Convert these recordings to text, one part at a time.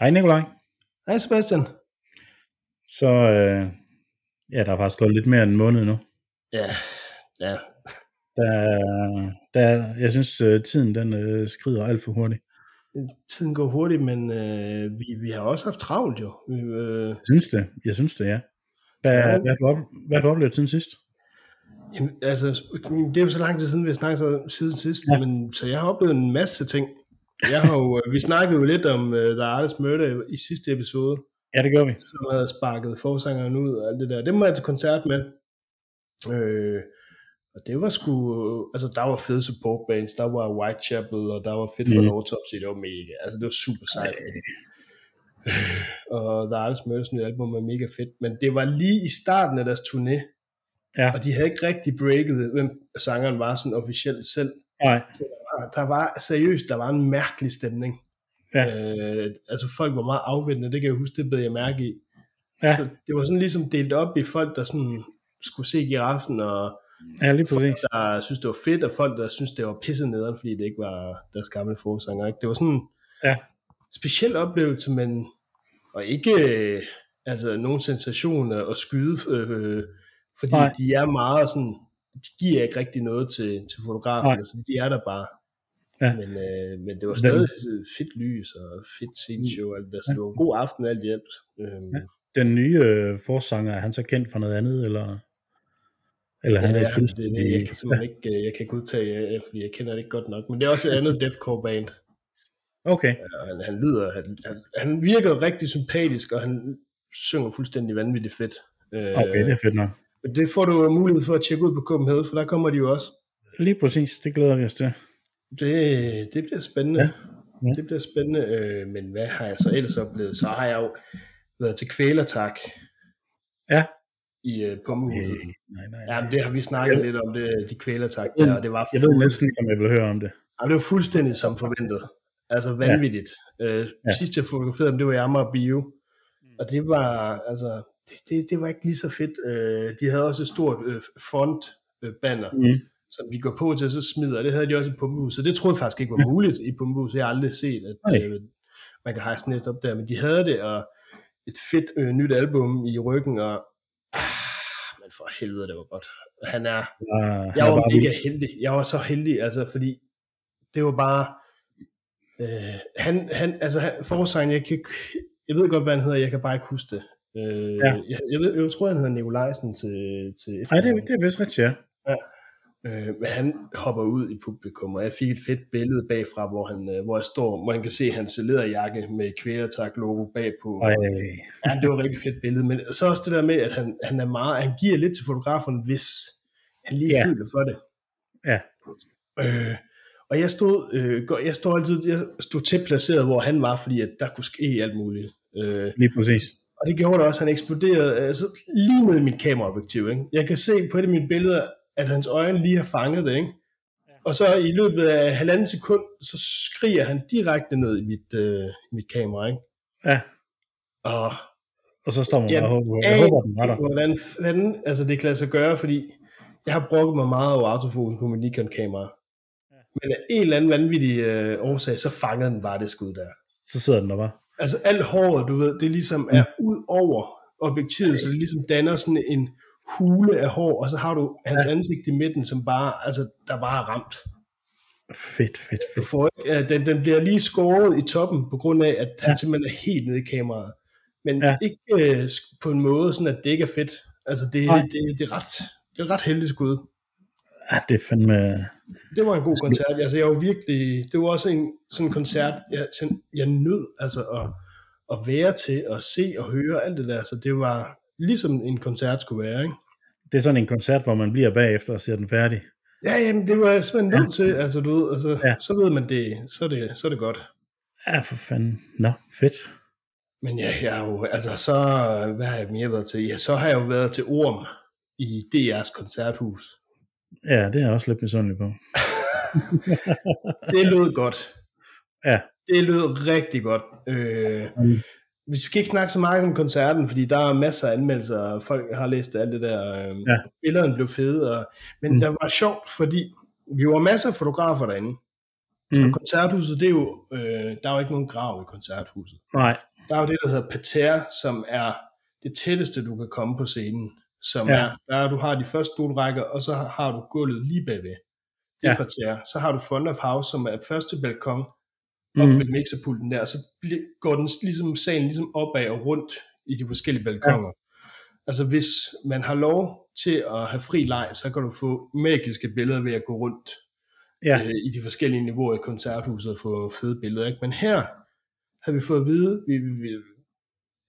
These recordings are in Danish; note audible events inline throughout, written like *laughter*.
Hej Nikolaj. Hej Sebastian. Så øh, ja, der er faktisk gået lidt mere end en måned nu. Ja, ja. Der, der, jeg synes, øh, tiden den øh, skrider alt for hurtigt. Tiden går hurtigt, men øh, vi, vi har også haft travlt jo. Vi, øh, Jeg synes det, jeg synes det, ja. Hvad, Ja. hvad, har du, op, hvad har du oplevet siden sidst? jamen, altså, det er jo så lang tid siden, vi har snakket siden sidst, ja. men, så jeg har oplevet en masse ting. Jeg har jo, øh, vi snakkede jo lidt om uh, The Artist Murder i sidste episode, Ja, det gør vi. som havde sparket forsangeren ud og alt det der. Det må jeg til koncert med. Øh, og det var sgu, altså der var fede support bands, der var Whitechapel, og der var fedt for Mm. Autopsy, det var mega, altså det var super sejt. og The Artist Murders nye album er mega fedt, men det var lige i starten af deres turné, Ja, og de havde ikke rigtig breaket, hvem sangeren var sådan officielt selv. nej. Der var seriøst, der var en mærkelig stemning. Ja. Øh, altså folk var meget afventende, det kan jeg huske, det bed jeg mærke i. Ja. Så det var sådan ligesom delt op i folk, der sådan skulle se giraffen, og Ja, lige præcis. der synes det var fedt, og folk, der synes det var pisset nederen, fordi det ikke var deres gamle forsanger. Ikke? Det var sådan en Ja. speciel oplevelse, men og ikke øh, altså nogen sensation at skyde, øh, fordi Nej. De er meget sådan, de giver ikke rigtig noget til, til fotografen, Nej. så de er der bare. Ja. Men, øh, men det var Den- stadig fedt lys og fedt sceneshow, og alt det, så Ja. det var en god aften alt i alt. Øhm, Ja. Den nye øh, forsanger, er han så kendt for noget andet, eller? Eller han Ja, er et er, fuldstændig... det, jeg kan simpelthen ikke, øh, jeg kan ikke udtage, øh, fordi jeg kender det ikke godt nok. Men det er også et andet *laughs* deathcore band. Okay, han, han lyder, han, han, han virker rigtig sympatisk, og han synger fuldstændig vanvittigt fedt. Øh, okay, det er fedt nok. Det får du mulighed for at tjekke ud på Copenhagen, for der kommer de jo også. Lige præcis, det glæder vi os til. Det, det bliver spændende. Ja. Ja. Det bliver spændende, øh, men hvad har jeg så ellers oplevet? Så har jeg jo været til kvælertak Ja. i øh, Pummehuset. Øh, nej, nej, Ja, men nej. det har vi snakket Jeg- lidt om, det, de kvælertak der, og det var Jeg ved næsten ikke, om jeg vil høre om det. Ja, det var fuldstændig som forventet. Altså vanvittigt. Ja. Øh, Ja. ja. Sidst jeg fotograferede dem, det var i Amager Bio. Og det var, altså, det, det, det var ikke lige så fedt. Øh, de havde også et stort øh, front øh, banner, mm. Mm. som vi går på til, og så smider. Det havde de også i Pumpehuset. Det troede jeg faktisk ikke var muligt i Pumpehuset. Jeg har aldrig set, at øh, man kan hejse net op der. Men de havde det, og et fedt øh, nyt album i ryggen, og ah, men for helvede, det var godt. Han er, Ja, han jeg er var bare mega heldig. Jeg var så heldig, altså, fordi det var bare... Øh, han, han, altså, han, forsangen, jeg, kan, jeg ved godt, hvad han hedder, jeg kan bare ikke huske det. Øh, Ja. jeg, jeg, ved, jeg tror, han hedder Nikolajsen til, til Nej, det, er- det er vist rigtigt, ja. Øh, men han hopper ud i publikum, og jeg fik et fedt billede bagfra, hvor han, øh, hvor jeg står, hvor han kan se hans læderjakke med kvælertak logo bagpå. Ej, Ja, det var et rigtig fedt billede, men så også det der med, at han, han er meget, han giver lidt til fotografen, hvis han lige Ja. føler for det. Ja. Øh, og jeg stod, øh, jeg stod altid, jeg stod til placeret, hvor han var, fordi at der kunne ske alt muligt. Øh, lige præcis. og det gjorde det også, han eksploderede, altså lige med mit kameraobjektiv, ikke? Jeg kan se på et af mine billeder, at hans øjne lige har fanget det, ikke? Og så i løbet af halvanden sekund, så skriger han direkte ned i mit, øh, i mit kamera, ikke? Ja, Og og så står man Jeg og håber, jeg håber, den var der. Hvordan fanden, altså det kan lade sig gøre, fordi jeg har brokket mig meget over autofokus på mit Nikon-kamera. Men af en eller anden vanvittig øh, årsag, så fangede den bare det skud der. Så sidder den der bare. Altså alt håret, du ved, det ligesom er ud over objektivet, så det ligesom danner sådan en hule af hår, og så har du hans ansigt i midten, som bare, altså, der bare er ramt. Fedt, fedt, Du fedt. får ikke, øh, den, den bliver lige skåret i toppen, på grund af, at han simpelthen er helt nede i kameraet. Men Ja. ikke øh, på en måde, sådan at det ikke er fedt. Altså, det, Nej. det, det, er ret, det er et ret heldigt skud. Ja, det er fandme... Det var en god koncert. Altså, jeg var virkelig, det var også en sådan en koncert, jeg, jeg nød altså at, at være til, at se og høre alt det der. Så det var ligesom en koncert skulle være, ikke? Det er sådan en koncert, hvor man bliver bagefter og ser den færdig. Ja, jamen, det var simpelthen nødt til. Altså, du ved, altså, Ja. så ved man det, så er det, så er det godt. Ja, for fanden. Nå, fedt. Men ja, jeg har jo, altså så, hvad har jeg mere været til? Ja, så har jeg jo været til Orm i DR's koncerthus. Ja, det er jeg også lidt misundelig på. *laughs* Det lød godt. Ja. Det lød rigtig godt. Øh, Mm. Vi skal ikke snakke så meget om koncerten, fordi der er masser af anmeldelser, og folk har læst alt det der. Øh, Ja. Billederne blev fede, og, men Mm. der var sjovt, fordi vi var masser af fotografer derinde. Mm. Og koncerthuset, det er jo, øh, der er jo ikke nogen grav i koncerthuset. Nej, Der er jo det, der hedder pater, som er det tætteste, du kan komme på scenen. Som Ja. er, der er, du har de første stolrækker, og så har du gulvet lige bagved. Det Ja. pater. Så har du front of house, som er første balkon, Mm. op ved mixerpulten der, så går den ligesom, salen ligesom opad og rundt i de forskellige balkoner. Altså hvis man har lov til at have fri leg, så kan du få magiske billeder ved at gå rundt Ja, øh, i de forskellige niveauer i koncerthuset og få fede billeder. Ikke? Men her har vi fået at vide, vi, vi, vi,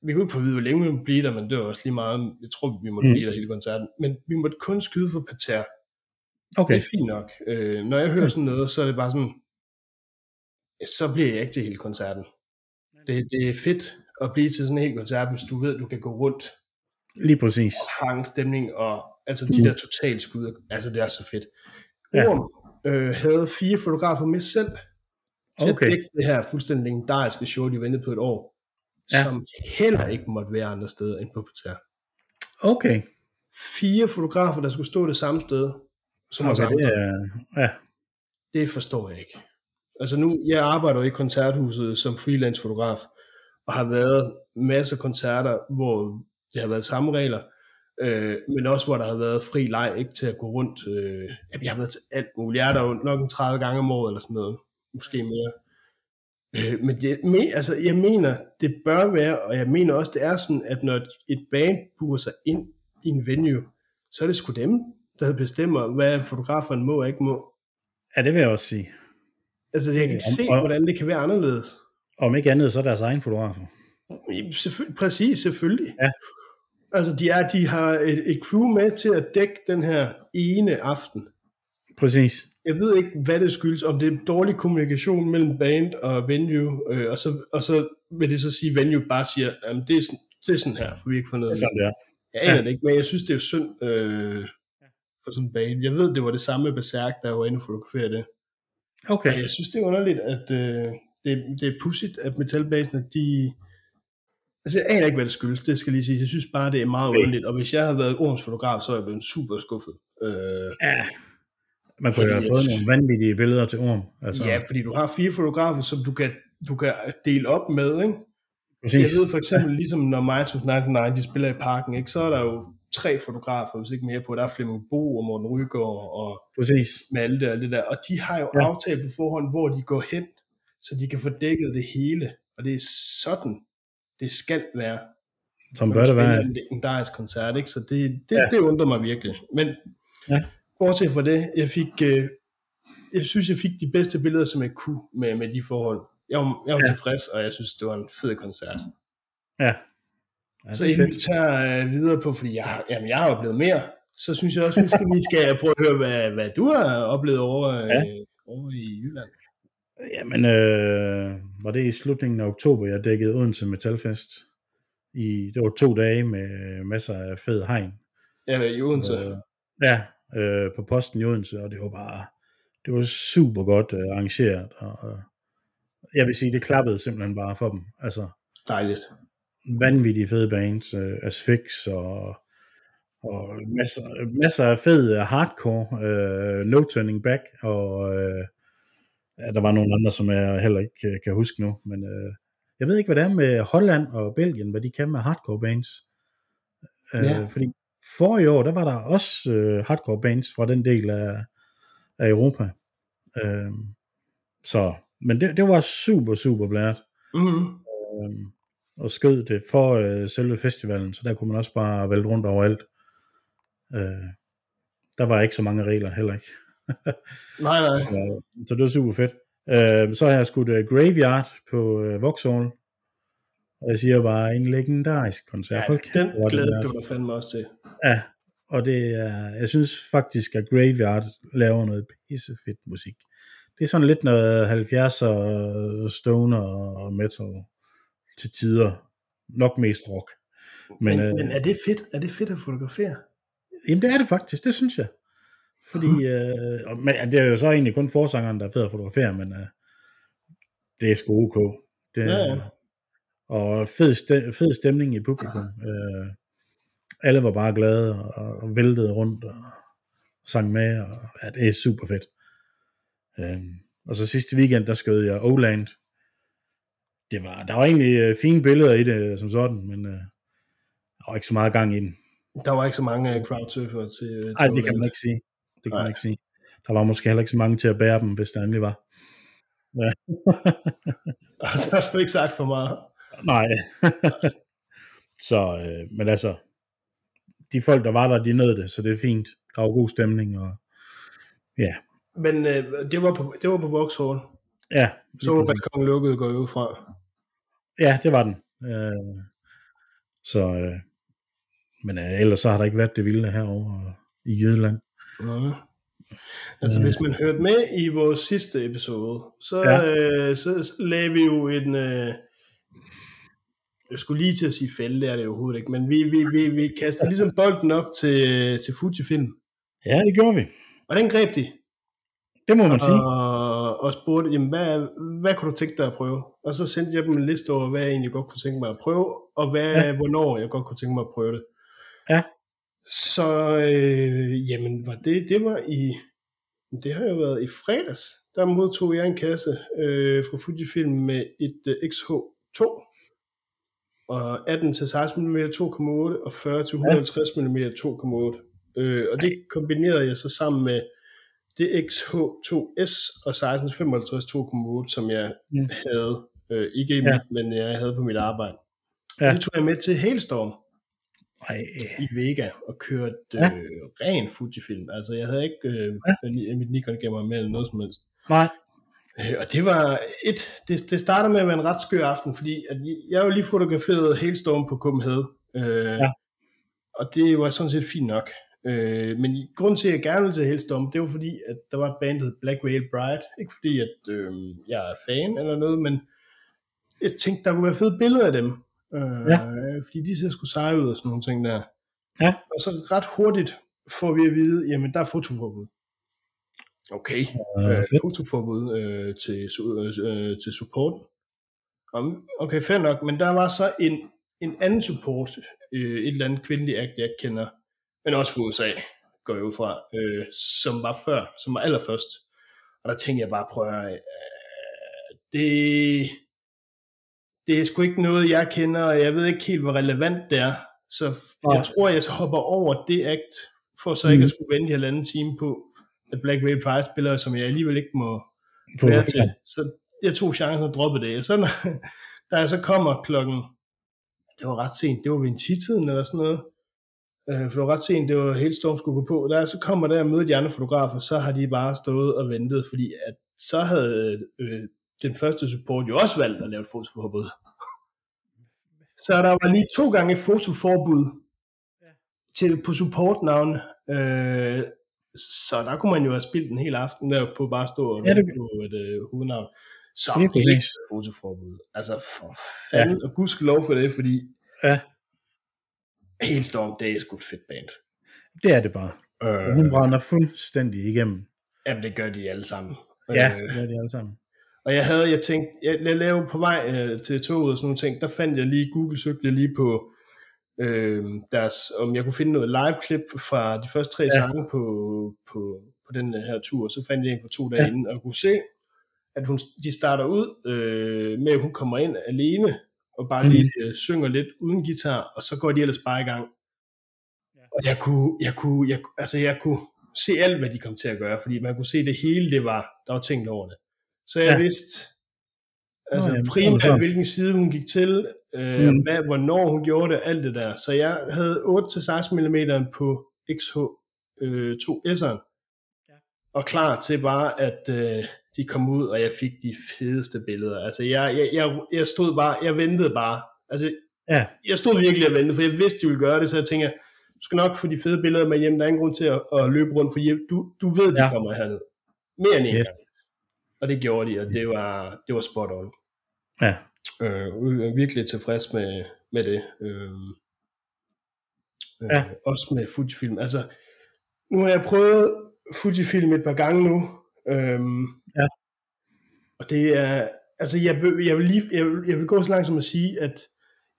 vi kunne ikke få at vide, hvor længe vi måtte blive der, men det var også lige meget, jeg tror, vi måtte Mm. blive der hele koncerten. Men vi måtte kun skyde for pater. okay. Det er fint nok. Øh, når jeg hører sådan noget, så er det bare sådan, så bliver jeg ikke til hele koncerten. Det, det er fedt at blive til sådan en hel koncert, hvis du ved, at du kan gå rundt Lige præcis. og fange stemning, og altså de Mm. der totalt skud, altså det er så fedt. Ja. Orm øh, havde fire fotografer med selv, til Okay. at dække det her fuldstændig legendariske show, de ventede på et år, Ja. som heller ikke måtte være andre steder end på Pater. Okay. Fire fotografer, der skulle stå det samme sted, som os okay det er, ja. Det forstår jeg ikke. Altså nu, jeg arbejder jo i koncerthuset som freelance fotograf, og har været masser af koncerter, hvor det har været samme regler, øh, men også hvor der har været fri leg, ikke til at gå rundt. Øh, jeg har været til alt muligt. Jeg er der jo nok en 30 gange om året, eller sådan noget. Måske mere. Øh, men det, me, altså, jeg mener, det bør være, og jeg mener også, det er sådan, at når et- band booker sig ind i en venue, så er det sgu dem, der bestemmer, hvad fotograferen må og ikke må. ja, det vil jeg også sige. Altså, jeg kan ikke se, og- hvordan det kan være anderledes. Om ikke andet, så er deres egen fotografer. Selvfølgelig, præcis, selvfølgelig. Ja. Altså, de, er, de har et, et crew med til at dække den her ene aften. Præcis. Jeg ved ikke, hvad det skyldes, om det er dårlig kommunikation mellem band og venue, øh, og, så, og så vil det så sige, at venue bare siger, at det, er sådan- det er sådan her, for vi har ikke fundet Det noget. er sådan, det er. Jeg aner Ja. det ikke, men jeg synes, det er synd øh, for sådan en band. Jeg ved, det var det samme med Berserk, der var inde og fotografere det. Okay. Og jeg synes, det er underligt, at øh, det, det er pudsigt, at metalbasene, de... Altså, jeg aner ikke, hvad det skyldes, det skal lige sige. Jeg synes bare, det er meget Okay. underligt. Og hvis jeg havde været Orms fotograf, så er jeg blevet super skuffet. Øh, Ja. Man kunne jo have fået nogle vanvittige billeder til orm. Altså, ja, fordi du har fire fotografer, som du kan, du kan dele op med, ikke? præcis. Jeg ved for eksempel, ligesom når Minds of 99, de spiller i parken, ikke? så er der jo tre fotografer, hvis ikke mere på. Der er Flemming Bo og Morten Rygaard og Præcis. Malte og alt det der. Og de har jo Ja. aftalt på forhånd, hvor de går hen, så de kan få dækket det hele. Og det er sådan, det skal være. Som bør det være. En legendarisk koncert, ikke? Så det, det, Ja. det undrer mig virkelig. Men Ja. bortset fra det, jeg fik, øh, jeg synes, jeg fik de bedste billeder, som jeg kunne med, med de forhold. Jeg var, jeg var ja. tilfreds, og jeg synes, det var en fed koncert. Ja. Ja så inden vi tager øh, videre på, fordi jeg, har- jamen, jeg har oplevet mere, så synes jeg også, vi skal, vi skal prøve at høre, hvad, hvad du har oplevet over, ja. øh, over i Jylland. Jamen, øh, var det i slutningen af oktober, jeg dækkede Odense Metalfest. I, det var to dage med masser af fed hegn. Ja, i Odense. Øh, ja, øh, på posten i Odense, og det var bare, det var super godt øh, arrangeret, og, og jeg vil sige, det klappede simpelthen bare for dem. Altså, Dejligt. Vanvittige fede bands, øh, Asphyx og, og masser, masser af fed øh, hardcore, øh, No Turning Back, og øh, ja, der var nogle andre, som jeg heller ikke øh, kan huske nu, men øh, jeg ved ikke, hvad det er med Holland og Belgien, hvad de kan med hardcore bands. Øh, Ja. Fordi for i år, der var der også øh, hardcore bands fra den del af, af Europa. Øh, så, men det, det var super, super blæret Mm-hmm. øh, og skød det for øh, selve festivalen, så der kunne man også bare vælte rundt overalt. Øh, der var ikke så mange regler heller ikke. *laughs* Nej, nej. så, så det var super fedt. Øh, så har jeg skudt uh, Graveyard på uh, Vauxhall, og jeg siger bare en legendarisk koncert. Ja, den er glæder der- du dig fandme også til. Ja, og det er, jeg synes faktisk, at Graveyard laver noget pissefedt musik. Det er sådan lidt noget 70'er stoner og metal til tider. Nok mest rock. Men, Men, øh, men er det fedt? Er det fedt at fotografere? jamen det er det faktisk, det synes jeg. Fordi, øh, og- men det er jo så egentlig kun forsangeren, der er fed at fotografere, men øh, det er sgu ok. Det, Ja, ja. Og fed, st- fed stemning i publikum. Øh, alle var bare glade og, og væltede rundt og sang med, og ja, det er super fedt. Øh, og så sidste weekend, der skød jeg Oland, det var, der var egentlig øh, fine billeder i det som sådan, men øh, der var ikke så meget gang i den. Der var ikke så mange øh, crowdsurfer til... øh, Nej, det kan man ikke sige. Det kan Nej. man ikke sige. Der var måske heller ikke så mange til at bære dem, hvis der endelig var. Ja. *laughs* Så har du ikke sagt for meget. Nej. *laughs* så, øh, men altså, de folk, der var der, de nød det, så det er fint. Der var god stemning, og ja, Men øh, det, var på, det var på Vauxhall. ja, Så var balkongen lukket, går jeg ud fra. Ja det var den. Øh, så, øh, men øh, ellers så har der ikke været det vilde herovre i Jylland. Nå. Altså, Øh. hvis man hørte med i vores sidste episode, så, Ja. øh, så lagde vi jo en... Øh, jeg skulle lige til at sige fælde, det er det overhovedet ikke, men vi, vi, vi, vi kastede ligesom bolden op til, til Fujifilm, Ja, det gjorde vi. og den greb de, Det må man sige. Og, og spurgte, jamen, hvad, hvad kunne du tænke dig at prøve? Og så sendte jeg dem en liste over, hvad jeg egentlig godt kunne tænke mig at prøve, og hvad, Ja. hvornår jeg godt kunne tænke mig at prøve det. Ja. Så, øh, jamen, var det, det var i, det har jo været i fredags, der modtog jeg en kasse øh, fra Fujifilm med et øh, XH2, og 18 til 16 mm 2,8 og 40 til 150 mm 2,8. Øh, og det kombinerede jeg så sammen med det XH2S og 1655 2,8, som jeg Mm. havde, øh, ikke i Ja. mit, men jeg havde på mit arbejde. Ja. Det tog jeg med til Hailstorm Ej, i Vega og kørte øh, Ja. ren Fujifilm. Altså jeg havde ikke øh, ja. mit Nikon gemmer med eller noget som helst. nej, Øh, og det var et, det, det startede med at være en ret skør aften, fordi at jeg jo lige fotograferet Hailstorm på Copenhagen. Øh, Ja. Og det var sådan set fint nok. Øh, men i- grunden til, at jeg gerne ville til Hailstorm, det var fordi, at der var et band, der hed Black Veil Bride. Ikke fordi, at øh, jeg er fan eller noget, men jeg tænkte, der kunne være fede billeder af dem. Øh, Ja. Fordi de ser sgu seje ud og sådan nogle ting der. Ja. Og så ret hurtigt får vi at vide, jamen der er fotoforbud. Okay øh, øh, fotoforbud øh, til, øh, til support. Om, okay, fair nok, men der var så en, en anden support, øh, et eller andet kvindeligt act, jeg kender, men også fra USA, går jeg ud fra, øh, som var før, som var allerførst. Og der tænkte jeg bare, prøv at høre, øh, det, det er sgu ikke noget, jeg kender, og jeg ved ikke helt, hvor relevant det er. Så jeg tror, jeg så hopper over det act, for så ikke Mhm. at skulle vente en halvanden time på, at Black Veil Pride spiller, som jeg alligevel ikke må være til. Så jeg tog chancen og droppede det. Og så når, *laughs* da jeg så kommer klokken, det var ret sent, det var ved en 10-tiden eller sådan noget, øh, for det var ret sent, det var helt storm skulle gå på. Da jeg så kommer der og møder de andre fotografer, så har de bare stået og ventet, fordi at så havde øh, den første support jo også valgt at lave et fotoforbud. *laughs* Så der var lige to gange fotoforbud til, på supportnavn. Øh, så der kunne man jo have spildt en hel aften der på bare at stå og Ja, det- på et øh, hovednavn. Så præcis. ikke fotoforbud. Altså for fanden, ja. og gudskelov for det, fordi Ja. Hailstorm, det er sgu et fedt band. Det er det bare. Øh, hun brænder fuldstændig igennem. jamen, det gør de alle sammen. Ja, Øh, det er de alle sammen. Og jeg havde, jeg tænkte, jeg, jeg lavede på vej øh, til toget og sådan nogle ting, der fandt jeg lige, Google søgte jeg lige på øh, deres, om jeg kunne finde noget live-klip fra de første tre Ja. sange på, på, på den her tur, så fandt jeg en for to dage ja. inden, og kunne se, at hun, de starter ud øh, med, at hun kommer ind alene, og bare Mhm. lige øh, synger lidt uden guitar, og så går de ellers bare i gang. Og jeg kunne, jeg kunne, jeg, altså jeg kunne se alt, hvad de kom til at gøre, fordi man kunne se det hele, det var, der var tænkt over det. Så jeg Ja. ja. vidste, altså Nå, jamen, primært, hvilken side hun gik til, øh, Mm. mm. hvad, hvornår hun gjorde det, alt det der. Så jeg havde 8-16 mm på XH øh, 2S'eren, og klar til bare, at øh, de kom ud, og jeg fik de fedeste billeder. Altså, jeg, jeg, jeg, jeg stod bare, jeg ventede bare. Altså, Ja, jeg stod virkelig og ventede, for jeg vidste, de ville gøre det, så jeg tænker, du skal nok få de fede billeder med hjem, der er ingen grund til at, at løbe rundt, for hjem. Du, du ved, de Ja. ja. kommer herned. Mere end en Yes. gang. Og det gjorde de, og det var, det var spot on. ja. Øh, jeg er virkelig tilfreds med, med det. Øh, Ja. øh, også med Fujifilm. Altså, nu har jeg prøvet Fujifilm et par gange nu. Øhm, Ja. Og det er, altså jeg, vil- jeg, vil lige, jeg, vil, jeg vil gå så langt som at sige, at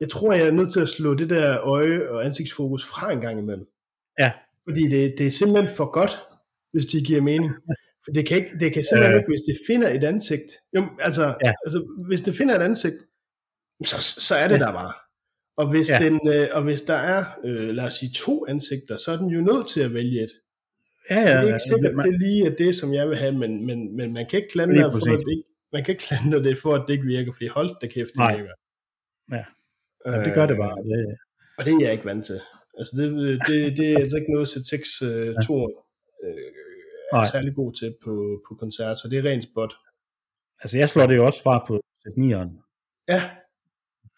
jeg tror, jeg er nødt til at slå det der øje- og ansigtsfokus fra en gang imellem. Ja. Fordi det, det er simpelthen for godt, hvis det giver mening. *laughs* For det kan, ikke, det kan simpelthen Øh. ikke, hvis det finder et ansigt. Jo, altså, Ja. altså, hvis det finder et ansigt, så, så er det Ja. der bare. Og hvis, Ja. den, øh, og hvis der er, øh, lad os sige, to ansigter, så er den jo nødt til at vælge et. Ja, Det ja, er ikke sikkert, man- det lige er det, som jeg vil have, men, men, men man kan ikke klandre det for, at det ikke, man kan ikke klandre det for, at det ikke virker, fordi hold da kæft, det Nej. virker. Ja. Ja, det gør det bare. Øh, Det, Og det er jeg ikke vant til. Altså det, det, det er altså ikke noget, Z6 uh, Tour øh, er Nej. særlig god til på, på koncert, så det er rent spot. altså, jeg slår det jo også fra på Z9'eren, Ja,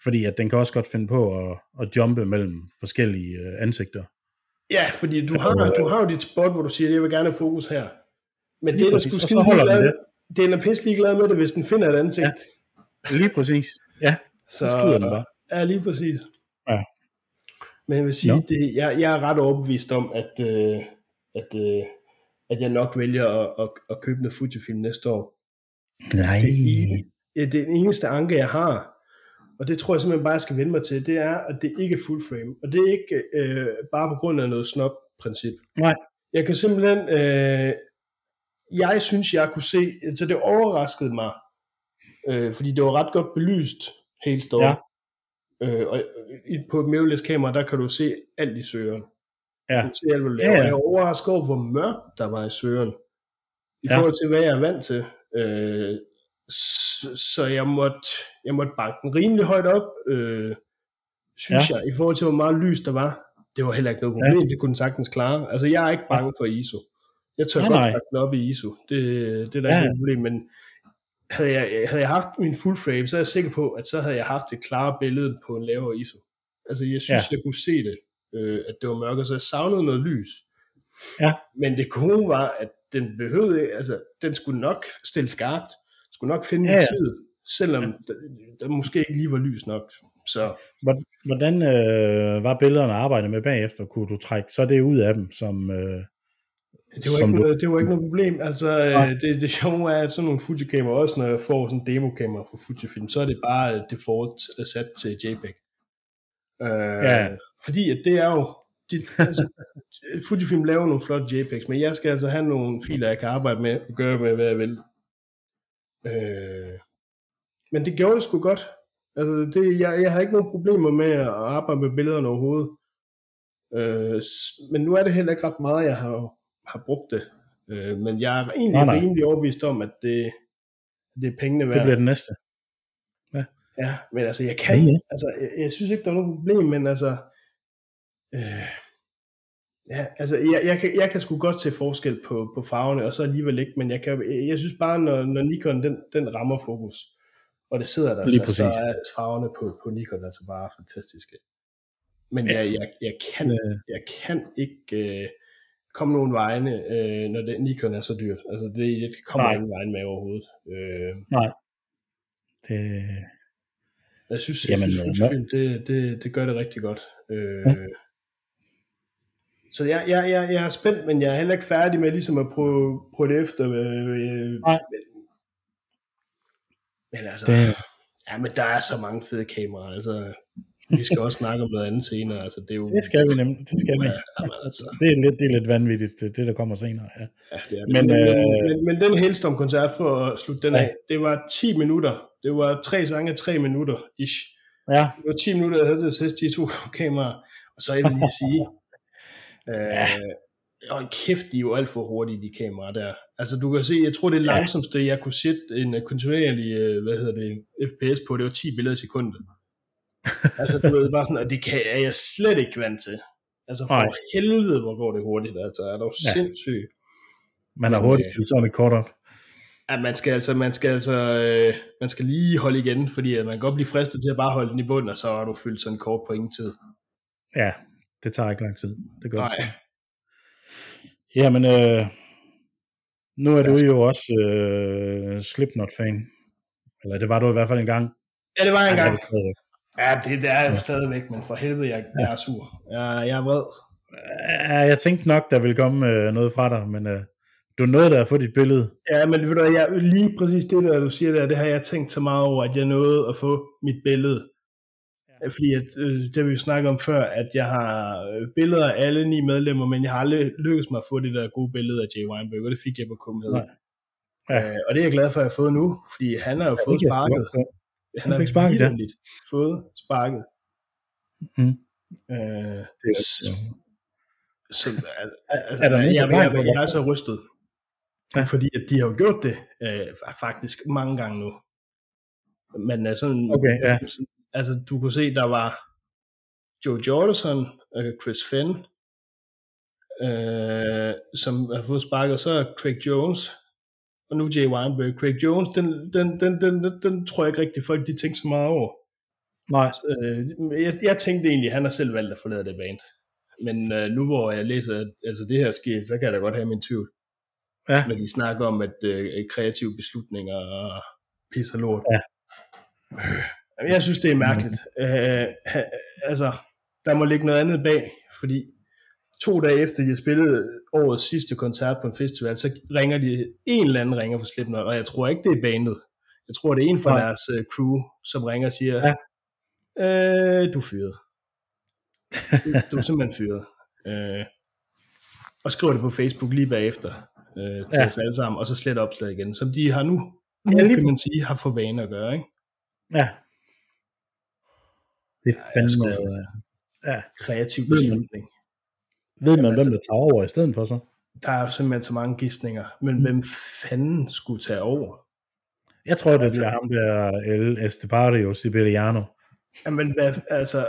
fordi at den kan også godt finde på at, at jumpe mellem forskellige øh, ansigter. Ja fordi du har, du har jo dit spot, hvor du siger, jeg vil gerne have fokus her. Men Lige det er der præcis, og så skide holder ligeglad. Den er pisse ligeglad med det, hvis den finder et ansigt. Ja. Lige præcis. Ja, så skyder den bare. Ja, lige præcis. Ja. Men jeg vil sige, Nå. det, jeg, jeg er ret overbevist om, at, øh, at, øh, at jeg nok vælger at, at, at købe noget Fujifilm næste år. Nej. Ja, det eneste anke, jeg har, og det tror jeg simpelthen bare, jeg skal vende mig til, det er, at det ikke er full frame. Og det er ikke øh, bare på grund af noget snob-princip. Nej. Jeg kan simpelthen, øh, jeg synes, jeg kunne se, så det overraskede mig, øh, fordi det var ret godt belyst hele stået. Ja. Øh, og på et mirrorless kamera, der kan du se alt i søgeren. Ja. Du kan se alt, hvad du Ja, laver. ja. Jeg er overrasket over, hvor mørkt der var i søgeren. I Ja. forhold til, hvad jeg er vant til. Øh, så, jeg måtte, jeg måtte banke den rimelig højt op, øh, synes ja. jeg, i forhold til, hvor meget lys der var. Det var heller ikke noget Ja. problem, det kunne den sagtens klare. Altså, jeg er ikke bange for ISO. Jeg tør Nej, godt nej. den op i ISO. Det, det er der Ja. ikke noget problem, men havde jeg, havde jeg haft min full frame, så er jeg sikker på, at så havde jeg haft et klare billede på en lavere ISO. Altså, jeg synes, Ja. jeg kunne se det, øh, at det var mørkt, så jeg savnede noget lys. Ja. Men det gode var, at den behøvede, altså, den skulle nok stille skarpt, skulle nok finde Ja, ja, ja. tid, selvom der, der måske ikke lige var lys nok. Så Hvordan øh, var billederne at arbejde med bagefter? Kunne du trække så det ud af dem, som... Øh, det var, som ikke, du, det var ikke noget problem. Altså, øh, det, det sjove er, at sådan nogle Fuji-kamera, også når jeg får sådan en demokamera fra Fujifilm, så er det bare default sat til JPEG. Øh, Ja. Fordi at det er jo, de, altså, Fujifilm laver nogle flotte JPEGs, men jeg skal altså have nogle filer, jeg kan arbejde med og gøre med, hvad jeg vil. Øh, men det gjorde det sgu godt. Altså, det, jeg, jeg har ikke nogen problemer med at arbejde med billederne overhovedet. Øh, men nu er det heller ikke ret meget, jeg har, har brugt det. Øh, men jeg er egentlig Nej, nej. rimelig overbevist om, at det, det er pengene værd. det bliver det næste. Ja, men altså, jeg kan, Ja, ja. altså, jeg, jeg synes ikke, der er noget problem, men altså, øh, ja, altså, jeg, jeg, kan, jeg kan sgu godt se forskel på, på farverne, og så alligevel ikke, men jeg, kan, jeg synes bare, når, når Nikon, den, den rammer fokus, og det sidder der, Lige så, så er farverne på, på Nikon altså bare fantastiske. Men Ja. jeg, jeg, jeg, kan, jeg kan ikke øh, komme nogen vegne, øh, når det, Nikon er så dyrt. Altså, det, det kommer Nej. ingen vegne med overhovedet. Øh, det, Jeg synes, Jamen, jeg synes øh, Fujifilm, det, det, det gør det rigtig godt. Øh, Så jeg, jeg, jeg, jeg er spændt, men jeg er heller ikke færdig med ligesom at prøve, prøve det efter. Øh, Nej. Men altså, det, ja, men der er så mange fede kameraer. Altså, vi skal også snakke om noget andet senere. Altså, det er jo, det skal vi nemlig. Det skal vi. Ja, jamen, altså, Det er lidt, det er lidt vanvittigt, det, det der kommer senere. Ja. ja, det er det. Men, Men, øh, men, men, den Hellstorm-koncert, for at slutte den Ja. af, det var 10 minutter. Det var tre sange, tre minutter ish. ja, Det var 10 minutter, jeg havde til at sætte de to kameraer. Og så jeg vil lige sige, Ja. øh, og kæft, de er jo alt for hurtige, de kameraer der. Altså du kan se, jeg tror det Ja. langsomste, jeg kunne sætte en øh, kontinuerlig, øh, hvad hedder det, FPS på, det var 10 billeder i sekundet. altså du ved bare sådan, og det kan, er jeg slet ikke vant til. Altså for Nej. helvede, hvor går det hurtigt, altså er du Ja. ja. sindssyg. man Men, hurtigt øh, fyldt sådan et kort op. Ja, man skal altså, man skal altså, øh, man skal lige holde igen, fordi at man kan godt blive fristet til at bare holde den i bunden, og så har du fyldt sådan kort på ingen tid. Ja, det tager ikke lang tid. Det gør det Nej. sgu. Jamen, øh, nu er du jo også øh, Slipknot-fan. Eller det var du i hvert fald en gang. Ja, det var en det gang. det. Ja, det, det er jeg Ja. stadigvæk, men for helvede, jeg, jeg er sur. Jeg, jeg er vred. Ja, jeg tænkte nok, der ville komme øh, noget fra dig, men øh, du nåede da at få dit billede. Ja, men ved du, jeg, lige præcis det der, du siger der, det har jeg tænkt så meget over, at jeg nåede at få mit billede. Fordi at, øh, det har vi jo snakket om før, at jeg har øh, billeder af alle ni medlemmer, men jeg har aldrig lykkedes mig at få det der gode billede af Jay Weinberg, og det fik jeg på. Nej. Ja. Øh, og det er jeg glad for, at jeg har fået nu, fordi han har jo Ja, fået sparket. forstå. Han, Han fik sparket, ja. fået sparket. Mm. Øh, Det er, så, så, altså, Er der nogen jeg, jeg, jeg, jeg er så rystet. Ja. Fordi at de har jo gjort det øh, faktisk mange gange nu. Men øh, sådan, Okay, ja. Altså du kunne se, der var Joe Jordison, øh, Chris Finn, øh, som har fået sparket, så er Craig Jones, og nu Jay Weinberg. Craig Jones, den, den, den, den, den, den tror jeg ikke rigtig folk, de tænkte så meget over. Nej, Øh, jeg, jeg tænkte egentlig, at han har selv valgt at forlade det band. Men øh, nu hvor jeg læser, altså det her sker, så kan jeg da godt have min tvivl. ja. Når de snakker om, at øh, kreative beslutninger og pis og lort. Ja. Jamen, Jeg synes, det er mærkeligt. Øh, altså, der må ligge noget andet bag, fordi to dage efter, de har spillet årets sidste koncert på en festival, så ringer de, en eller anden ringer fra Slipknot, og jeg tror ikke, det er bandet. Jeg tror, det er en fra Nej. deres øh, crew, som ringer og siger, Ja. øh, du er fyret. Du, du er simpelthen fyret. Øh, og skriver det på Facebook lige bagefter øh, til Ja. ja. os alle sammen, og så slet opslaget igen, som de har nu, nu Ja, lige kan man sige, har for vane at gøre. Ikke? Ja. Det er er fandme... skuffet. øh, Ja. Kreativ beslutning. Ved man, Jamen, hvem altså- der tager over i stedet for så? Der er simpelthen så mange gidsninger, men Mm. hvem fanden skulle tage over? Jeg tror, det bliver ham der El Estepario Siberiano. Jamen, hvad, altså,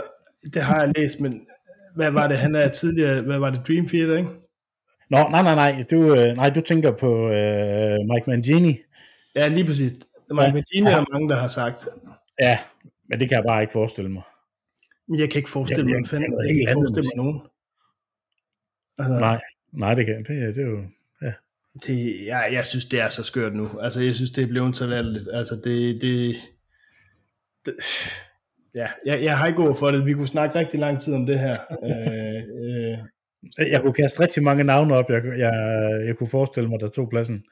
det har jeg læst, men hvad var det, han er tidligere, hvad var det, Dream Theater, ikke? Nå, nej, nej, nej. Du, øh, nej, du tænker på øh, Mike Mangini. Ja, lige præcis. Mike Ja. Ja. er mange, der har sagt, Ja, men det kan jeg bare ikke forestille mig. Jeg kan ikke forestille mig, fanden, jeg kan ikke forestille mig nogen. Altså, Nej, nej, det kan det, det er jo... Det, jeg, jeg synes, det er så skørt nu. Altså, jeg synes, det er blevet så latterligt. Altså, det, det, det ja, jeg, jeg har ikke ord for det. Vi kunne snakke rigtig lang tid om det her. *laughs* øh, øh, Jeg kunne kaste rigtig mange navne op. Jeg, jeg, jeg kunne forestille mig, der tog pladsen.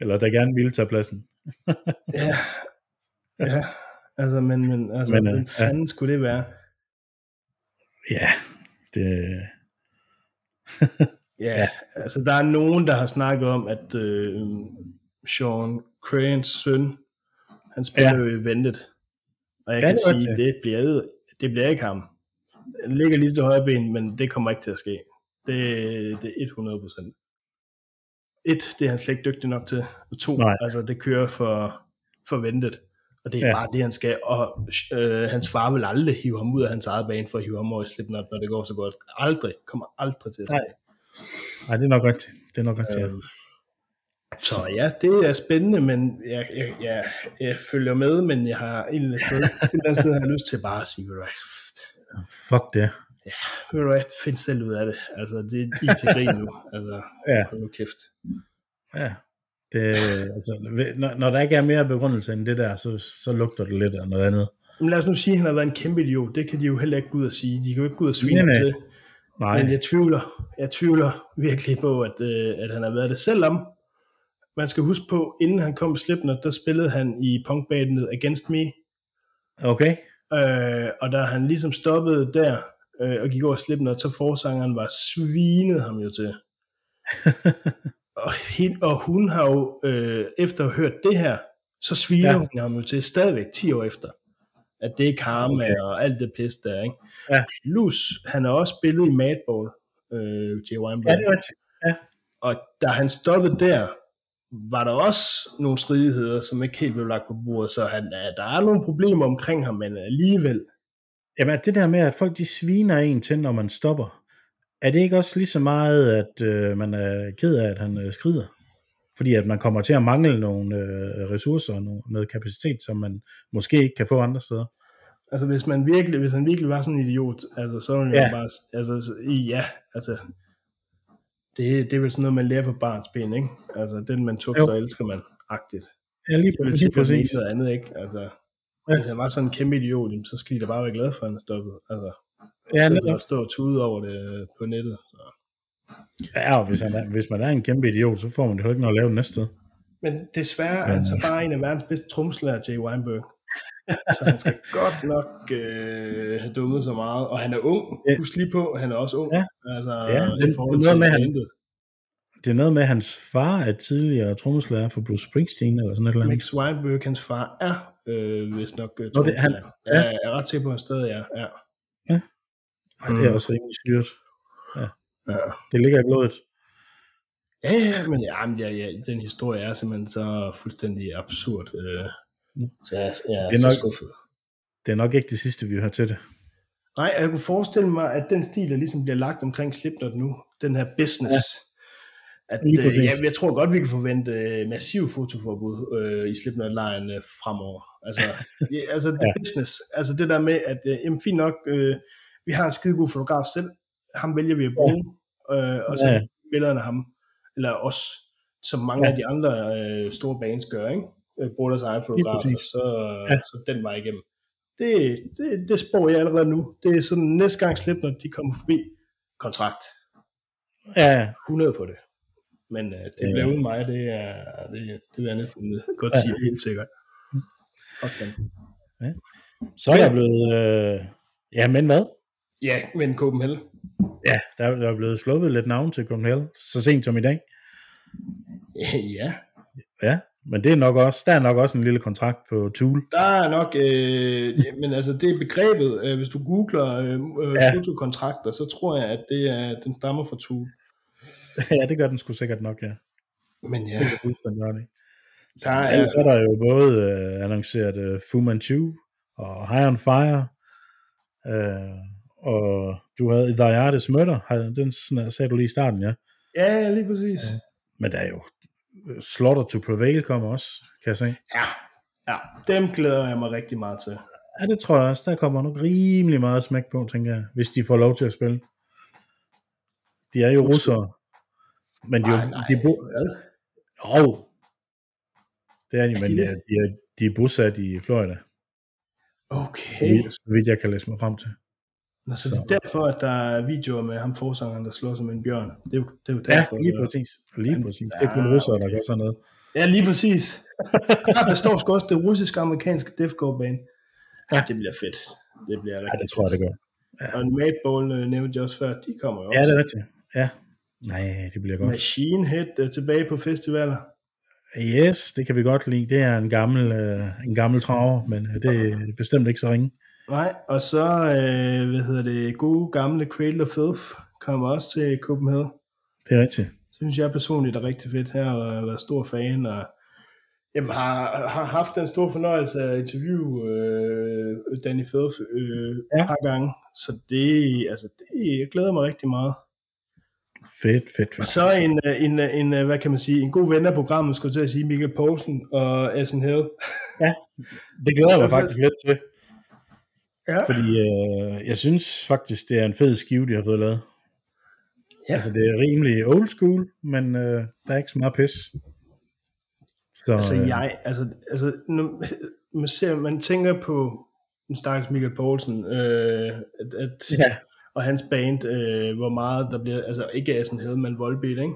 Eller der gerne ville tage pladsen. ja, *laughs* ja, altså, men, men altså, Men, øh, fanden skulle det være? Ja, det... Ja, altså, der er nogen, der har snakket om, at øh, Sean Cranes søn, han spiller Ja. jo Ventet. Og jeg Ja, kan det sige, rigtigt. det bliver, det bliver ikke ham. Han ligger lige til højre ben, men det kommer ikke til at ske. Det, det er 100 procent. Et, det er han slet ikke dygtig nok til. Og to, Nej. altså det kører for, for ventet. Og det er Ja. ja. bare det, han skal. Og øh, hans far vil aldrig hive ham ud af hans eget bane for at hive ham over i Slipknot, når det går så godt. Aldrig. Kommer aldrig til at ske. Nej. Nej, det er nok godt. Det er nok godt til. Øhm, så ja, det er spændende, men jeg, jeg, jeg, jeg følger med, men jeg har en eller anden sted, et eller andet sted har jeg lyst til bare at sige, ved du hvad, Fuck det. ved du hvad, find selv ud af det. Altså, det er I til grin nu. Altså, Ja. hold nu kæft. Ja. Det, altså, når, når der ikke er mere begrundelse end det der, så, så lugter det lidt af noget andet. Men lad os nu sige, at han har været en kæmpe idiot. Det kan de jo heller ikke gå ud og sige. De kan jo ikke gå ud og svine nej. til. Nej, Men jeg tvivler, jeg tvivler virkelig på, at, øh, at han har været det. Selvom man skal huske på, inden han kom i Slipknot, der spillede han i punkbandet Against Me. okay. Øh, og da han ligesom stoppede der, øh, og gik over Slipknot, så forsangeren var svinet ham jo til. *laughs* og, hende, og hun har jo, øh, efter at have hørt det her, så sviner Ja. ja. hun ham jo til stadigvæk 10 år efter. At det er karma Okay. og alt det pis der, ikke? Ja. Plus, han har også spillet i Madball, øh, Jay Weinberg. Ja, det er rigtigt. Og da han stoppede der, var der også nogle stridigheder, som ikke helt blev lagt på bordet, så han, øh, der er nogle problemer omkring ham, men alligevel, Jamen, det der med, at folk de sviner en til, når man stopper, er det ikke også lige så meget, at øh, man er ked af, at han øh, skrider? Fordi at man kommer til at mangle nogle øh, ressourcer og nogle, noget kapacitet, som man måske ikke kan få andre steder. Altså hvis man virkelig, hvis han virkelig var sådan en idiot, altså så ville Ja. bare, altså så- ja, altså det, det er vel sådan noget, man lærer på barns ben, ikke? Altså den man tugter, elsker man, agtigt. Ja, lige, Det lige præcis. noget andet, ikke? Altså, Ja. hvis han var sådan en kæmpe idiot, så skal de da bare være glade for, at han stoppet. Altså, Ja, netop. at stå og tude over det på nettet. Så. Ja, og hvis, han er, hvis man er en kæmpe idiot, så får man jo ikke noget at lave næste sted. Men desværre er han så bare en af verdens bedste tromslærer, Jay Weinberg. så han skal *laughs* godt nok øh, have dummet så meget. Og han er ung. Ja. Husk lige på, han er også ung. Ja. Altså, Ja, det- forhold det er noget til med, han-. Det det er noget med, at hans far er tidligere trommeslager for Bruce Springsteen, eller sådan et eller andet. Max Weinberg, hans far, er øh, vist nok øh, Nå, det- han- trommeslager. ja. Jeg er ret sikker på, at han stadig er. Ja. Ej, det er Mm. også rimelig styrt. Ja. Det ligger i blodet. Ja, ja, men ja, ja, ja, den historie er simpelthen så fuldstændig absurd. Øh, Mm. så jeg, jeg er, Det er så nok- skuffet. Det er nok ikke det sidste, vi hører til det. Nej, jeg kunne forestille mig, at den stil, der ligesom bliver lagt omkring Slipknot nu, den her business, ja. at øh, jeg, jeg tror godt, vi kan forvente øh, massiv fotoforbud øh, i Slipknot-lejen øh, fremover. Altså, *laughs* ja, altså det Ja. business, altså det der med, at øh, jamen, fint nok, øh, vi har en skide god fotograf selv, ham vælger vi at bruge, øh, og så Ja. ja. billederne af ham, eller os, som mange Ja. af de andre øh, store bands gør, ikke? Øh, bruger deres egen fotograf, og så, Ja. så den vej igennem. Det, det, det spår jeg allerede nu. Det er sådan, næste gang Slipknot, de kommer forbi, kontrakt. Ja, 100 på det. Men øh, det Ja. bliver uden mig, det er, det, det vil jeg næsten godt Ja. sige helt sikkert. Okay. så er der blevet... Øh... Ja, men hvad? Ja, men Copenhagen. Ja, der, er- der er blevet sluppet lidt navn til Copenhagen, så sent som i dag. *laughs* Ja, Ja, men det er nok også, der er nok også en lille kontrakt på Tool. der er nok, øh, men altså det er begrebet, øh, hvis du googler øh, øh, Ja. fotokontrakter, så tror jeg, at det er, den stammer fra Tool. *laughs* ja, det gør den sgu sikkert nok, ja. Men ja, Det er fuldstændig ikke? der er, Ellers er der jo både øh, annonceret øh, Fu Manchu og High on Fire, øh, og du havde The Artist Murder, den sn- sagde du lige i starten, ja. ja, lige præcis. Men der er jo øh, Slaughter to Prevail kommer også, kan jeg se. Ja, ja, dem glæder jeg mig rigtig meget til. Ja, det tror jeg også. Der kommer nok rimelig meget smæk på, tænker jeg, hvis de får lov til at spille. De er jo russere. Men de, er Nej, jo- nej. de bo... Hvad? Jo. Det er de, men de er, de, er, de er bosat i Florida. Okay. Så vidt jeg kan læse mig frem til. Nå, så det er derfor, at der er videoer med ham forsangeren, der slår som en bjørn. Det er jo, det er jo Ja, derfor, lige det er. præcis. Lige præcis. Det er kun Ja, russere, der gør sådan noget. Ja, lige præcis. Ah, der står sgu også det russisk-amerikanske deathcore band. Ja, Ja. det bliver fedt. Det bliver Ja, rigtig det tror jeg, det gør. Og Madball øh, nævnte jeg også før, de kommer jo Ja, det er rigtigt. Ja. Nej, det bliver godt. Machine Head er tilbage på festivaler. Yes, det kan vi godt lide. Det er en gammel, øh, en gammel traver, men øh, det er bestemt ikke så ringe. Nej, og så, øh, hvad hedder det, gode gamle Cradle of Filth kommer også til Copenhagen. Det er rigtigt. synes jeg personligt er rigtig fedt her, og jeg har været stor fan, og jamen, har, har haft den store fornøjelse at interviewe øh, Danny Filth øh, Ja. et par gange, så det, altså, det, jeg glæder mig rigtig meget. Fedt, fedt, fedt. Og så en, øh, en, øh, en, øh, hvad kan man sige, en god ven af programmet, skulle til at sige, Michael Poulsen og Essen Hill. Det glæder jeg mig *laughs* faktisk lidt til, Ja. fordi øh, jeg synes faktisk, det er en fed skive, de har fået lavet. Ja. Altså, det er rimelig old school, men øh, der er ikke så meget pis. Så, Altså øh, jeg, altså, altså når *laughs* man, ser, man tænker på den stakkels Michael Poulsen, øh, at, at, Ja, og hans band, øh, hvor meget der bliver, altså ikke Asen Hill, men Volbeat, ikke?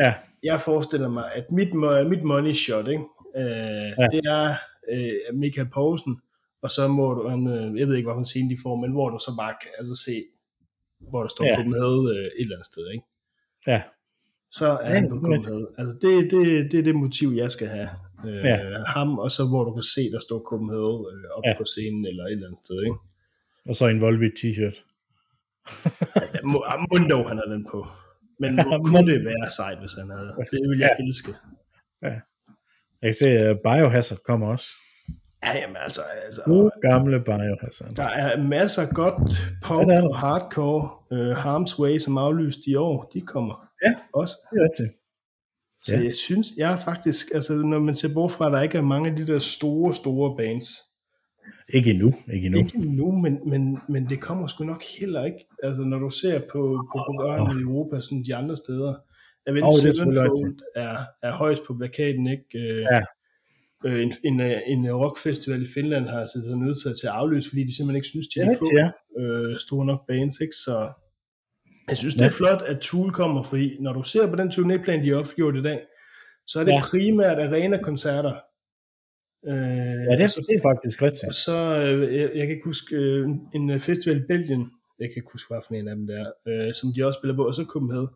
ja, Jeg forestiller mig, at mit, mit money shot, ikke? Øh, ja. det er øh, Michael Poulsen, og så må du, han, øh, jeg ved ikke, hvilken scene de får, men hvor du så bare kan altså, se, hvor der står Ja. ja. Copenhagen øh, et eller andet sted, ikke? ja, Så er Ja, han på. Copenhagen. Altså det, det, det er det motiv, jeg skal have. Øh, Ja. Ham, og så hvor du kan se, der står Copenhagen øh, op Ja. ja. på scenen, eller et eller andet sted, ikke? og så en Volbeat t-shirt. Ja, må, dog, han har den på. Men Ja, hvor må- kunne det være sejt, hvis han havde. Det vil jeg Ja. elske. Jeg kan se, at Biohazard kommer også. Ja, jamen altså, altså Gode gamle Biohazard. Der er masser af godt pop Ja, og hardcore. Uh, Harm's Way, som aflyst i år, de kommer Ja. også. Det er rigtigt. Så Ja. jeg synes, jeg er faktisk, altså når man ser bort fra, at der ikke er mange af de der store, store bands. Ikke endnu, ikke endnu. Ikke nu, men, men, men det kommer sgu nok heller ikke. Altså når du ser på, på programmet i Europa, sådan de andre steder. Jeg ved, Åh, det er oh, er, er højst på plakaten, ikke? Øh, Ja. Øh, en, en, øh, en rockfestival i Finland har altså sig nødt til at afløs, fordi de simpelthen ikke synes, de Det kan rigtigt, få ja. øh, store nok bands, ikke? Så jeg synes, det Ja. er flot, at Tool kommer, fordi når du ser på den turnéplan, de har offentliggjort i dag, så er det Ja. ja. primært arena-koncerter. Øh, Ja, det er, det er faktisk rigtigt. og så, øh, jeg, jeg kan ikke huske, øh, en øh, festival i Belgien, jeg kan ikke huske, hvad for en af dem der, øh, som de også spiller på, og så Copenhagen.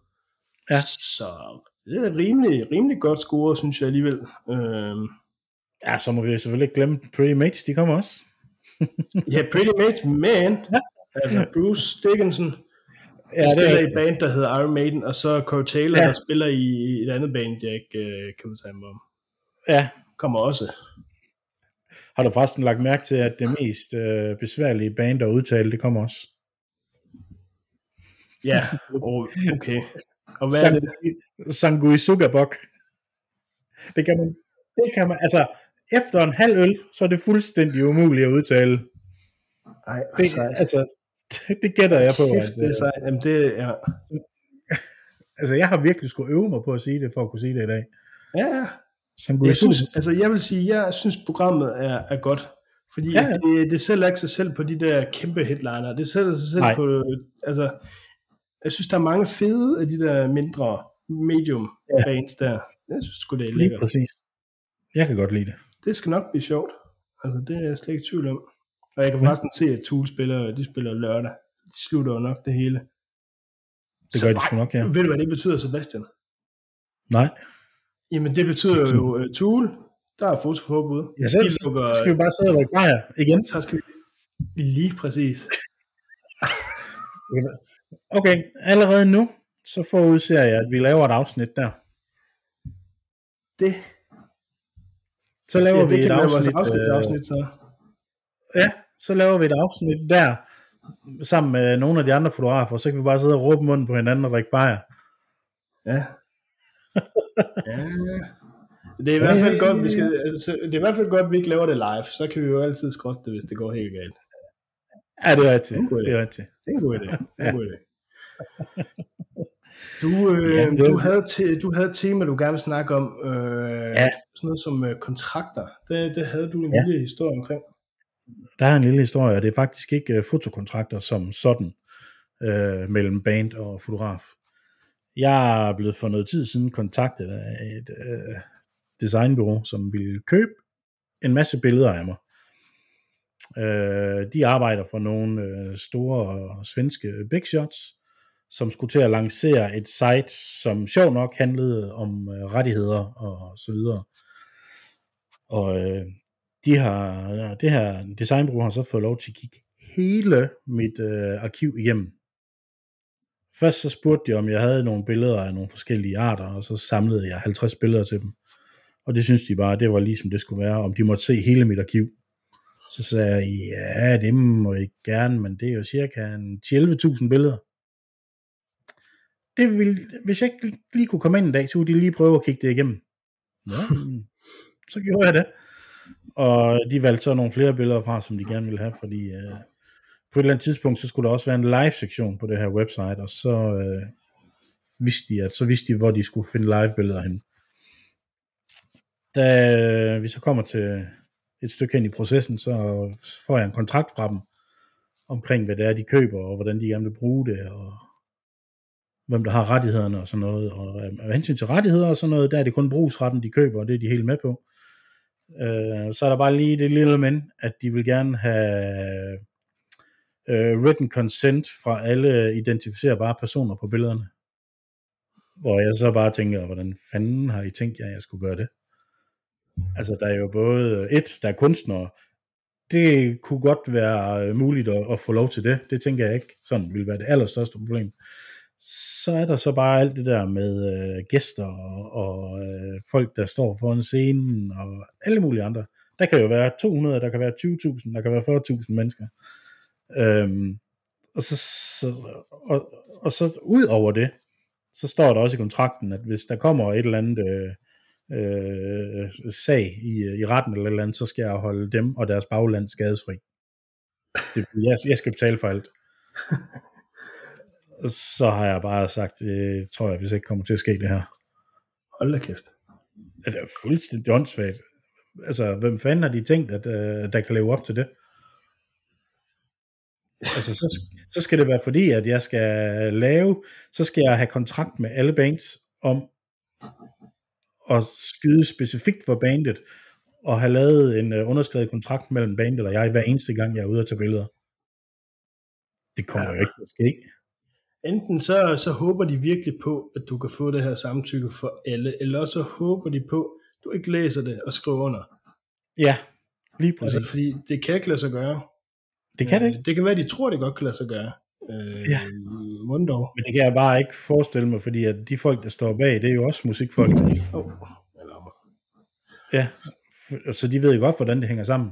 Ja. Så Det er rimelig, rimelig godt score, synes jeg alligevel. Øhm, Ja, så må vi selvfølgelig ikke glemme Pretty Mates, de kommer også. *laughs* ja, Pretty Mates, men Ja. altså Bruce Dickinson, Ja, der det er spiller i et band, der hedder Iron Maiden, og så Corey Taylor, Ja. der spiller i et andet band, jeg ikke øh, kan udtale mig om. Ja. Kommer også. Har du forresten lagt mærke til, at det mest øh, besværlige band at udtale, det kommer også? Ja, okay. Og hvad er det? Sangui Sugabok. Det kan man, det kan man, altså, efter en halv øl, så er det fuldstændig umuligt at udtale. Ej, Det, sejt. altså, det, det gætter jeg på. At, Kæft, det er øh, sejt. Jamen, det er... *laughs* altså, jeg har virkelig skulle øve mig på at sige det, for at kunne sige det i dag. Ja, ja. Sangui Jeg synes, altså jeg vil sige, jeg synes programmet er, er godt. Fordi Ja. Det, det sælger ikke sig selv på de der kæmpe headliner. Det sælger sig selv Nej. på, altså, jeg synes, der er mange fede af de der mindre medium Ja. bands der. Jeg synes sgu, det er Lige lækkert. præcis. Jeg kan godt lide det. Det skal nok blive sjovt. Altså, det er jeg slet ikke tvivl om. Og jeg kan Ja. forresten se, at Tool spiller, de spiller lørdag. De slutter jo nok det hele. Det Så gør de nej, sgu nok, ja. Ved du, hvad det betyder, Sebastian? Nej. Jamen, det betyder Det jo uh, Tool. Der er fotoforbud. Ja, så, De så lukker- skal vi bare sidde og drikke bajer igen. så skal vi lige præcis. *laughs* Okay, allerede nu, så forudser jeg, at vi laver et afsnit der. Det, Så laver ja, vi et afsnit, afsnit, øh, afsnit så. Ja, så laver vi et afsnit der, sammen med nogle af de andre fotografer, så kan vi bare sidde og råbe munden på hinanden og drikke bajer. Ja. *laughs* ja. Det er i hvert fald godt, vi skal, altså, det er i hvert fald godt, at vi ikke laver det live. Så kan vi jo altid skrotte det, hvis det går helt galt. Ja, det er rigtigt. Det er er rigtigt. Det er en god idé. Det er en god idé. *laughs* Du, øh, Ja, det du, havde te, du havde et tema, du gerne vil snakke om. Øh, Ja. Sådan noget som øh, kontrakter. Det, det havde du en Ja. lille historie omkring. Der er en lille historie, og det er faktisk ikke uh, fotokontrakter som sådan uh, mellem band og fotograf. Jeg er blevet for noget tid siden kontaktet af et uh, designbureau, som ville købe en masse billeder af mig. Uh, de arbejder for nogle uh, store svenske big shots, som skulle til at lancere et site, som sjov nok handlede om uh, rettigheder og så videre. Og øh, de har, det her designbureau har så fået lov til at kigge hele mit øh, arkiv igennem. Først så spurgte de, om jeg havde nogle billeder af nogle forskellige arter, og så samlede jeg 50 billeder til dem. Og det synes de bare, det var ligesom det skulle være, om de måtte se hele mit arkiv. Så sagde jeg, ja, det må jeg gerne, men det er jo cirka en 11.000 billeder. Det ville, hvis jeg ikke lige kunne komme ind en dag, så ville de lige prøve at kigge det igennem. Ja, så gjorde jeg det. Og de valgte så nogle flere billeder fra, som de gerne ville have, fordi øh, på et eller andet tidspunkt, så skulle der også være en live-sektion på det her website, og så øh, vidste de, at så vidste de, hvor de skulle finde live-billeder hen. Da øh, vi så kommer til et stykke hen i processen, så får jeg en kontrakt fra dem, omkring hvad det er, de køber, og hvordan de gerne vil bruge det, og hvem der har rettighederne og sådan noget. Og øh, af hensyn til rettigheder og sådan noget, der er det kun brugsretten, de køber, og det er de helt med på. Øh, så er der bare lige det lille men, at de vil gerne have øh, written consent fra alle identificerbare personer på billederne. Hvor jeg så bare tænker, hvordan fanden har I tænkt jer, at jeg skulle gøre det? Altså, der er jo både et, der er kunstnere. Det kunne godt være øh, muligt at, at få lov til det. Det tænker jeg ikke sådan ville være det allerstørste problem. Så er der så bare alt det der med øh, gæster og, og øh, folk, der står foran scenen og alle mulige andre. Der kan jo være 200, der kan være 20.000, der kan være 40.000 mennesker. Øhm, og, så, så, og, og så ud over det, så står der også i kontrakten, at hvis der kommer et eller andet øh, øh, sag i, i retten eller et eller andet, så skal jeg holde dem og deres bagland skadesfri. Det, jeg, jeg skal betale for alt. *laughs* Så har jeg bare sagt, det tror jeg, hvis ikke kommer til at ske det her. Hold da kæft. Det er fuldstændig åndssvagt. Altså, hvem fanden har de tænkt, at øh, der kan leve op til det? Altså, så, så skal det være fordi, at jeg skal lave, så skal jeg have kontrakt med alle bands om at skyde specifikt for bandet, og have lavet en uh, underskrevet kontrakt mellem bandet og jeg, hver eneste gang, jeg er ude og tage billeder. Det kommer Ja. ja. jo ikke til at ske. Enten så, så håber de virkelig på, at du kan få det her samtykke for alle, eller så håber de på, at du ikke læser det og skriver under. Ja, lige præcis. Altså, fordi det kan ikke lade sig gøre. det kan det Øh, ikke, Det kan være, at de tror, det godt kan lade sig gøre. Øh, Ja. Mundov. men det kan jeg bare ikke forestille mig, fordi at de folk, der står bag, det er jo også musikfolk. Oh, Ja, så de ved jo godt, hvordan det hænger sammen.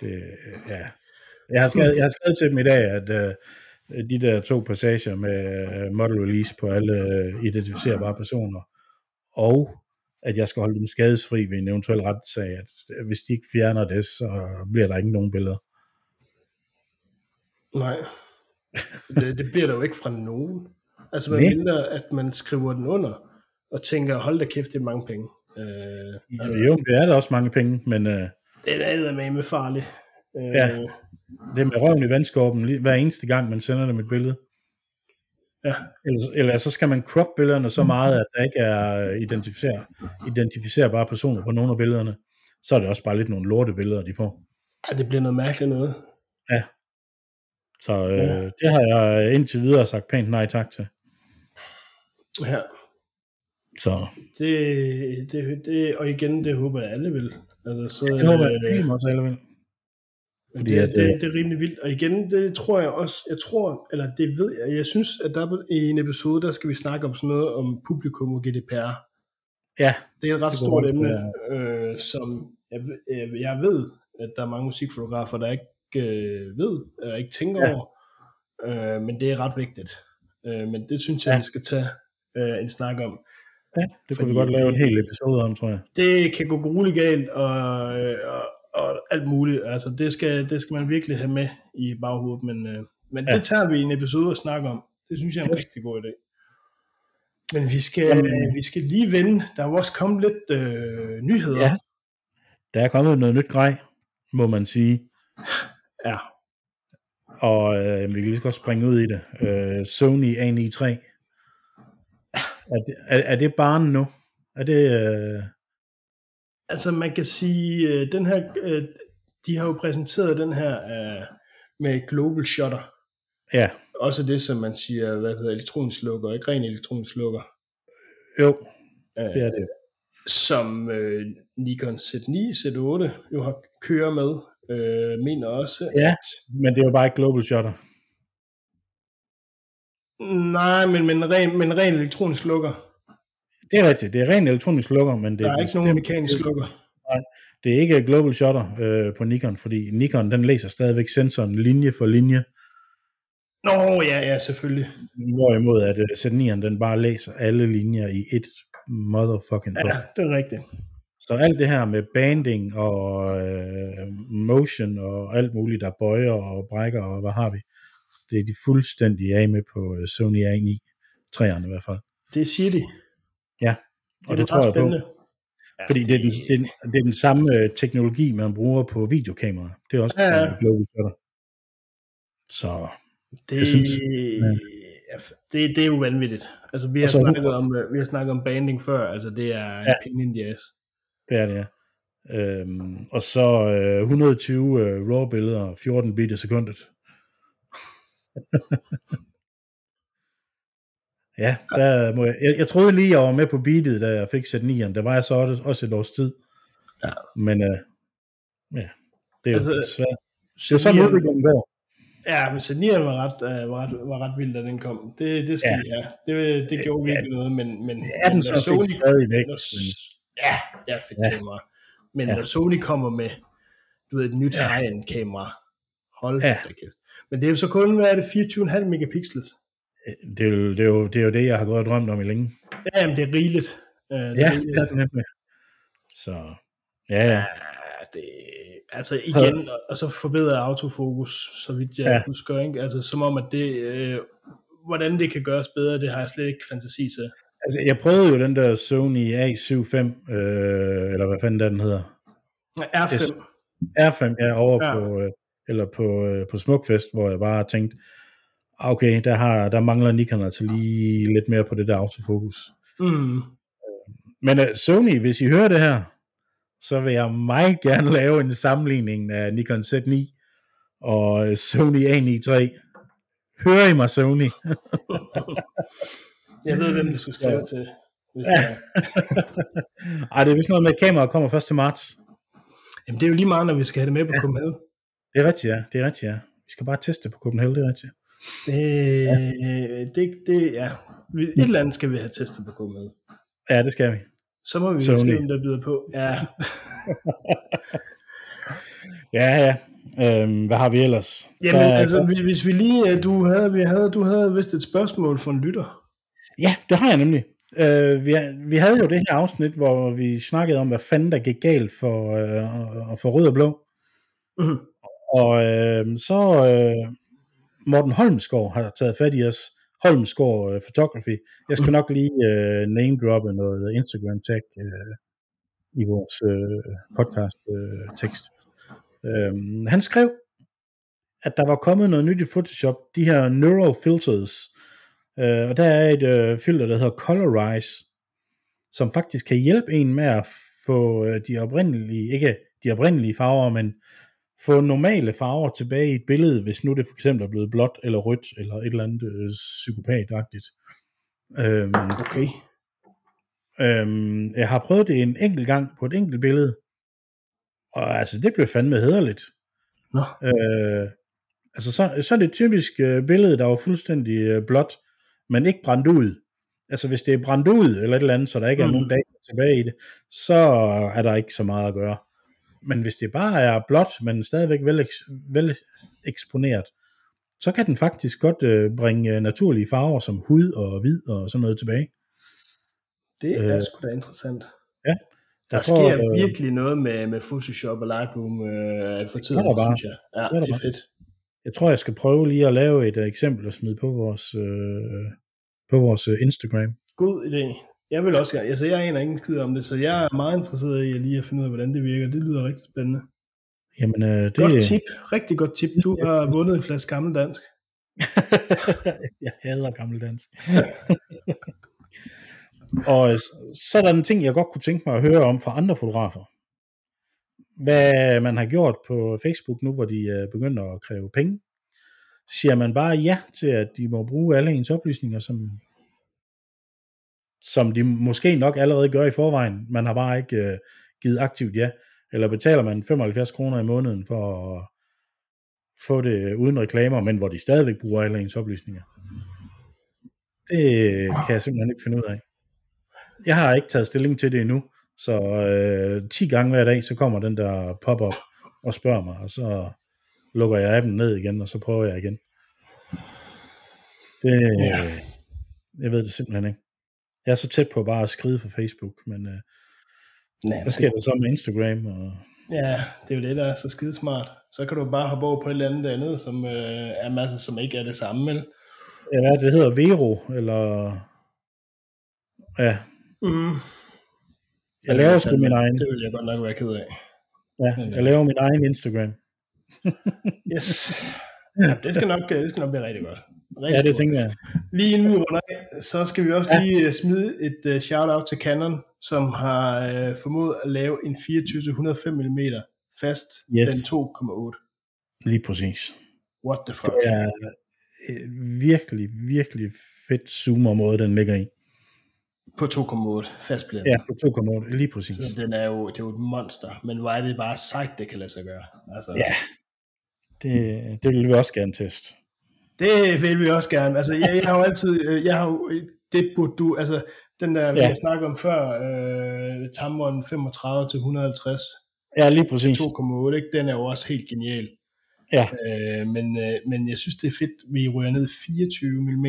Det, ja. Jeg har, skrevet, jeg har skrevet til dem i dag, at uh, de der to passager med uh, model release på alle uh, identificerbare personer, og at jeg skal holde dem skadesfri ved en eventuel retssag, at hvis de ikke fjerner det, så bliver der ikke nogen billeder. nej. Det, det bliver der jo ikke fra nogen. Altså, Nej. mindre, at man skriver den under, og tænker, hold da kæft, det er mange penge. Øh, Jo, det er der også mange penge, men uh, det er med med farligt. Øh, Ja. Det med røven i vandskorben lige- hver eneste gang, man sender dem et billede. ja. Eller, eller så skal man crop billederne så meget, at der ikke er identificer, identificerbare personer på nogle af billederne. Så er det også bare lidt nogle lorte billeder, de får. ja, det bliver noget mærkeligt noget. Så øh, Ja. det har jeg indtil videre sagt pænt nej tak til. Ja. Så Det, det, det, og igen, det håber jeg alle vil. Altså, så, det håber jeg øh, også alle vil. Fordi det, at, det, øh, det er rimelig vildt. Og igen, det tror jeg også, jeg tror, eller det ved jeg, jeg synes, at der i en episode, der skal vi snakke om sådan noget om publikum og GDPR. ja, Det er et ret stort emne, øh, som jeg, ved- jeg, jeg ved, at der er mange musikfotografer, der ikke øh, ved, og ikke tænker Ja. over. Øh, men det er ret vigtigt. Øh, men det synes jeg, Ja. vi skal tage øh, en snak om. ja, det kunne vi Fordi godt lave en hel episode om, tror jeg. det kan gå grueligt galt og, øh, og, og alt muligt. Altså, det skal, det skal man virkelig have med i baghovedet, men, øh, men Ja. det tager vi i en episode og snakke om. Det synes jeg er en rigtig god idé. Men vi skal, Jamen- vi skal lige vende. Der er jo også kommet lidt øh, nyheder. Ja. Der er kommet noget nyt grej, må man sige. ja. Og øh, vi kan lige så godt springe ud i det. Øh, Sony A93. Er det, er, er det barn nu? Er det... Øh, Altså, man kan sige, øh, den her, øh, de har jo præsenteret den her øh, med Global Shutter. ja, Også det, som man siger, hvad hedder, elektronisk lukker, ikke ren elektronisk lukker. jo, Øh, det er det. som øh, Nikon Z9, Z8 jo har kører med, øh, mener også, Ja. at Men det er jo bare ikke global shutter. nej, men, men, ren, men ren elektronisk lukker. Det er rigtigt. Det er ren elektronisk lukker, men det Der er, er ikke nogen mekanisk lukker. det er ikke global shutter øh, på Nikon, fordi Nikon den læser stadigvæk sensoren linje for linje, Nå, ja, ja, selvfølgelig. hvorimod at øh, Z9'eren den bare læser alle linjer i et motherfucking Ja, punkt. det er rigtigt. Så alt det her med banding og øh, motion og alt muligt, der bøjer og brækker og hvad har vi, det er de fuldstændig af med på øh, Sony A9, træerne i hvert fald. Det siger de. Ja, og det er tror jeg på. spændende. Ja, Fordi det er, den, det, er, det er den samme øh, teknologi, man bruger på videokameraer. Det er også Ja, ja. ja. global shutter. Så det, jeg synes- ja, det, det er jo vanvittigt. Altså, vi har, så- snakket om, øh, vi har snakket om banding før, altså det er ja. Pain in the ass. det er det, ja. Øhm, og så øh, 120 øh, RAW billeder, 14 bit i sekundet. *laughs* ja, der må jeg, jeg, jeg troede lige, jeg var med på beatet, da jeg fik sat 9'eren. Det var jeg så også, et års tid. Ja. Men øh, ja, det er Altså, jo svært. Det er sådan udviklingen går. Ja, men Sanieren var ret, uh, var, ret, var ret vild, da den kom. Det, det skal Ja. ja. ja. Det, det gjorde Ja. virkelig noget, men... men er den når set stadigvæk. når, ja, er fedt Ja. ja. kamera. Men Ja. ja. når Sony kommer med, du ved, et nyt Ja. ja. high-end kamera, hold Ja. ja. da kæft. Men det er jo så kun, hvad er det, 24,5 megapixels? Det er, jo, det, er jo, det er jo det, jeg har gået og drømt om i længe. Ja, jamen, det er rigeligt. Det Ja, er rigeligt. det er det nemlig. Så, ja, ja. Det, altså igen, og, og så forbedrer autofokus, så vidt jeg Ja. husker, ikke? Altså som om, at det, øh, hvordan det kan gøres bedre, det har jeg slet ikke fantasi til. Altså, jeg prøvede jo den der Sony A75, øh, eller hvad fanden den hedder. R5, Det- R5, ja, over ja. På, øh, eller på, øh, på Smukfest, hvor jeg bare tænkte, okay, der, har, der mangler Nikon altså lige lidt mere på det der autofokus. mm, Men uh, Sony, hvis I hører det her, så vil jeg meget gerne *laughs* lave en sammenligning af Nikon Z9 og øh, Sony A93. Hører I mig, Sony? *laughs* Jeg ved, hvem du skal skrive Ja. til. Ja. det er. *laughs* Ej, det er vist noget med, at kameraet kommer først til marts. Jamen, det er jo lige meget, når vi skal have det med på Copenhagen. Det er rigtigt, ja. Det er rigtigt, ja. Vi skal bare teste på Copenhagen, det er rigtigt. Det, det, det, ja. Et eller andet skal vi have testet på Copenhagen. Ja, det skal vi. Så må vi Sony. se, om der byder på. Ja, *laughs* Ja, ja. Øhm, hvad har vi ellers? Jamen, Der- altså, vi- hvis vi lige, øh, du havde, vi havde, du havde vist et spørgsmål for en lytter. Ja, det har jeg nemlig. Øh, vi, vi havde jo det her afsnit, hvor vi snakkede om, hvad fanden der gik galt for, øh, for rød og blå. Mhm. Og øh, så øh, Morten Holmsgaard har taget fat i os. Holmsgaard øh, Photography. Jeg skal nok lige øh, name droppe noget Instagram tag øh, i vores øh, podcast øh, tekst. Øh, han skrev, at der var kommet noget nyt i Photoshop, de her neural filters. Øh, og der er et øh, filter, der hedder Colorize, som faktisk kan hjælpe en med at få øh, de oprindelige, ikke de oprindelige farver, men få normale farver tilbage i et billede, hvis nu det for eksempel er blevet blåt eller rødt, eller et eller andet øh, psykopatagtigt. Øhm, Okay. øhm, jeg har prøvet det en enkelt gang på et enkelt billede, og altså det blev fandme hederligt. Nå. Øh, altså så, så er det et typisk øh, billede, der var fuldstændig øh, blåt, men ikke brændt ud. Altså hvis det er brændt ud eller et eller andet, så der ikke er Mm. nogen data tilbage i det, så er der ikke så meget at gøre. Men hvis det bare er blåt, men stadigvæk vel, vel eksponeret, så kan den faktisk godt øh, bringe øh, naturlige farver som hud og hvid og sådan noget tilbage. Det er Øh, sgu da interessant. ja. Der Jeg sker tror, øh, virkelig noget med, med Photoshop og Lightroom øh, for tiden, der bare. synes jeg. Ja, Det er det der er fedt. Jeg tror, jeg skal prøve lige at lave et uh, eksempel og smide på vores, øh, på vores øh, Instagram. God idé. Jeg vil også gerne. Altså, jeg aner ingen skid om det, så jeg er meget interesseret i at lige at finde ud af, hvordan det virker. Det lyder rigtig spændende. Jamen, øh, det, Godt tip. Rigtig godt tip. Du har *laughs* vundet en flaske gammel dansk. *laughs* jeg hader gammeldansk. *laughs* og så er der en ting, jeg godt kunne tænke mig at høre om fra andre fotografer. Hvad man har gjort på Facebook nu, hvor de øh, begynder at kræve penge. Siger man bare ja til, at de må bruge alle ens oplysninger, som, som de måske nok allerede gør i forvejen. Man har bare ikke øh, givet aktivt ja. Eller betaler man 75 kroner i måneden for at få det uden reklamer, men hvor de stadigvæk bruger alle ens oplysninger. Det kan jeg simpelthen ikke finde ud af. Jeg har ikke taget stilling til det endnu, så øh, 10 gange hver dag, så kommer den der pop-up og spørger mig, og så lukker jeg appen ned igen, og så prøver jeg igen. Det, Ja. Jeg ved det simpelthen ikke. Jeg er så tæt på bare at skride for Facebook, men øh, Nej, hvad sker der så med Instagram? Og, Ja, det er jo det, der er så skide smart. Så kan du bare hoppe over på et eller andet andet, som øh, er masser, som ikke er det samme, vel? ja, hvad er det, det hedder Vero, eller... Ja, Mm. jeg laver sgu min egen. Det vil jeg godt nok være ked af. Ja, jeg laver min egen Instagram. Yes. Ja, det skal nok, det skal nok blive rigtig godt. Rigtig Ja, det tænker jeg. Lige inden vi runder af, så skal vi også Ja. lige øh, smide et uh, shout-out til Canon, som har uh, formået at lave en 24-105 mm fast, Yes. den 2,8. Lige præcis. What the fuck? Det er et virkelig, virkelig fedt zoomer-måde, den ligger i. På 2,8 fastpladen. Ja, på 2,8, lige præcis. Så den er jo, det er jo et monster, men hvor er det bare sejt, det kan lade sig gøre. Altså, Ja. Det, det vil vi også gerne teste. Det vil vi også gerne. Altså, jeg, jeg har jo altid, øh, jeg har jo, det burde du, altså, den der, ja. Ja. jeg snakkede om før, øh, Tamron 35 til 150, Ja, lige præcis. 2,8, ikke? den er jo også helt genial. Ja, Øh, men, øh, men jeg synes, det er fedt, vi ryger ned 24 mm.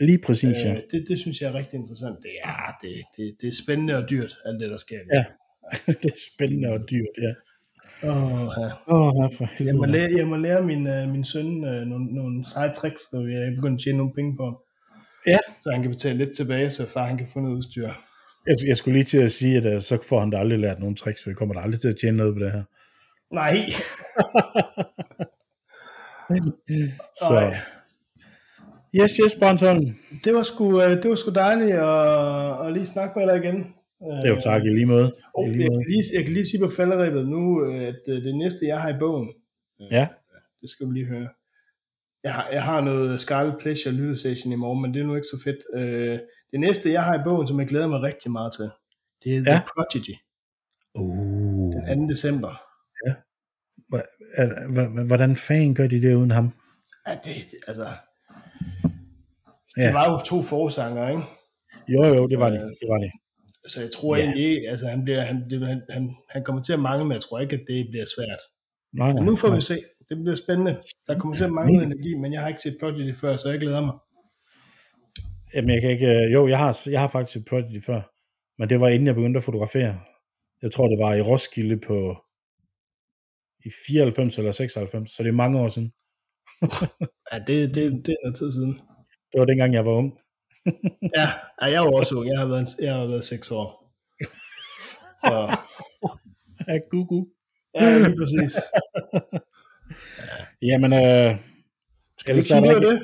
lige præcis, ja. Øh, det, det synes jeg er rigtig interessant. Det er, det, det, det er spændende og dyrt, alt det, der sker. Ja. *laughs* det er spændende og dyrt, ja. Oh, ja. Åh, oh, for Jeg må helvede. lære, jeg må lære min, uh, min søn uh, nogle, nogle seje tricks, så jeg begynder at tjene nogle penge på ham. Ja. Så han kan betale lidt tilbage, så far han kan få noget udstyr. Jeg, jeg skulle lige til at sige, at uh, så får han da aldrig lært nogen tricks, for jeg kommer da aldrig til at tjene noget på det her. Nej. *laughs* Så, Nej. yes, yes, Brønsholm. Det var sgu, øh, det var sgu dejligt at, at lige snakke med dig igen. Det er jo tak i lige måde. Og I jeg, lige måde. kan lige, jeg kan lige sige på falderæbet nu, øh, at øh, det næste, jeg har i bogen, Ja, det skal du lige høre. Jeg har, jeg har noget Scarlet Pleasure lyttestation i morgen, men det er nu ikke så fedt. Øh, det næste, jeg har i bogen, som jeg glæder mig rigtig meget til, det er The Ja. Prodigy, Uh. den 2. december. Er- hva- Hvordan fanden gør de det uden ham? Ja, det, det altså... Ja. Det var jo to forsanger, ikke? Jo, jo, det var det. Øh, Det var det. Så jeg tror Ja. egentlig ikke, altså han, bliver, han, det, han, han, han kommer til at mangle, men jeg tror ikke, at det bliver svært. Nej, nej, nu får nej. vi se. Det bliver spændende. Der kommer til at mangle energi, men jeg har ikke set Prodigy før, så jeg glæder mig. Jamen, jeg kan ikke... øh, Jo, jeg har, jeg har faktisk set Prodigy før. Men det var inden jeg begyndte at fotografere. Jeg tror, det var i Roskilde på... I 94 eller 96, så det er mange år siden. Ja, det, det, *laughs* det er noget tid siden. Det var dengang, jeg var ung. Ja, ja jeg er jo også ung. Jeg har været, jeg har været 6 år. Så, *laughs* Ja, gugu. ja, lige præcis. Jamen, øh, Skal vi sige noget det?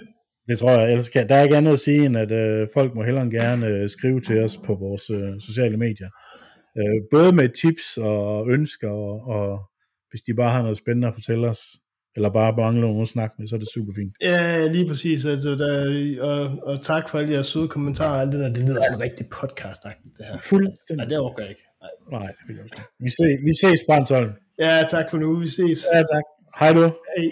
det tror jeg, ellers kan, der er ikke andet at sige, end at øh, folk må hellere gerne øh, skrive til os på vores øh, sociale medier. Øh, både med tips og ønsker, og, og hvis de bare har noget spændende at fortælle os, eller bare mangler nogen at snakke med, så er det super fint. Ja, lige præcis. Altså, der, og, og tak for alle jeres søde kommentarer og alt det der. Det lyder sådan rigtig podcast-agtigt, det her. Fuldstændig. Nej, det overgår jeg ikke. Nej. Nej, det vil jeg ikke. Vi ses, vi ses, Barnsholm. Ja, tak for nu. Vi ses. Ja, tak. Hej du. Hej.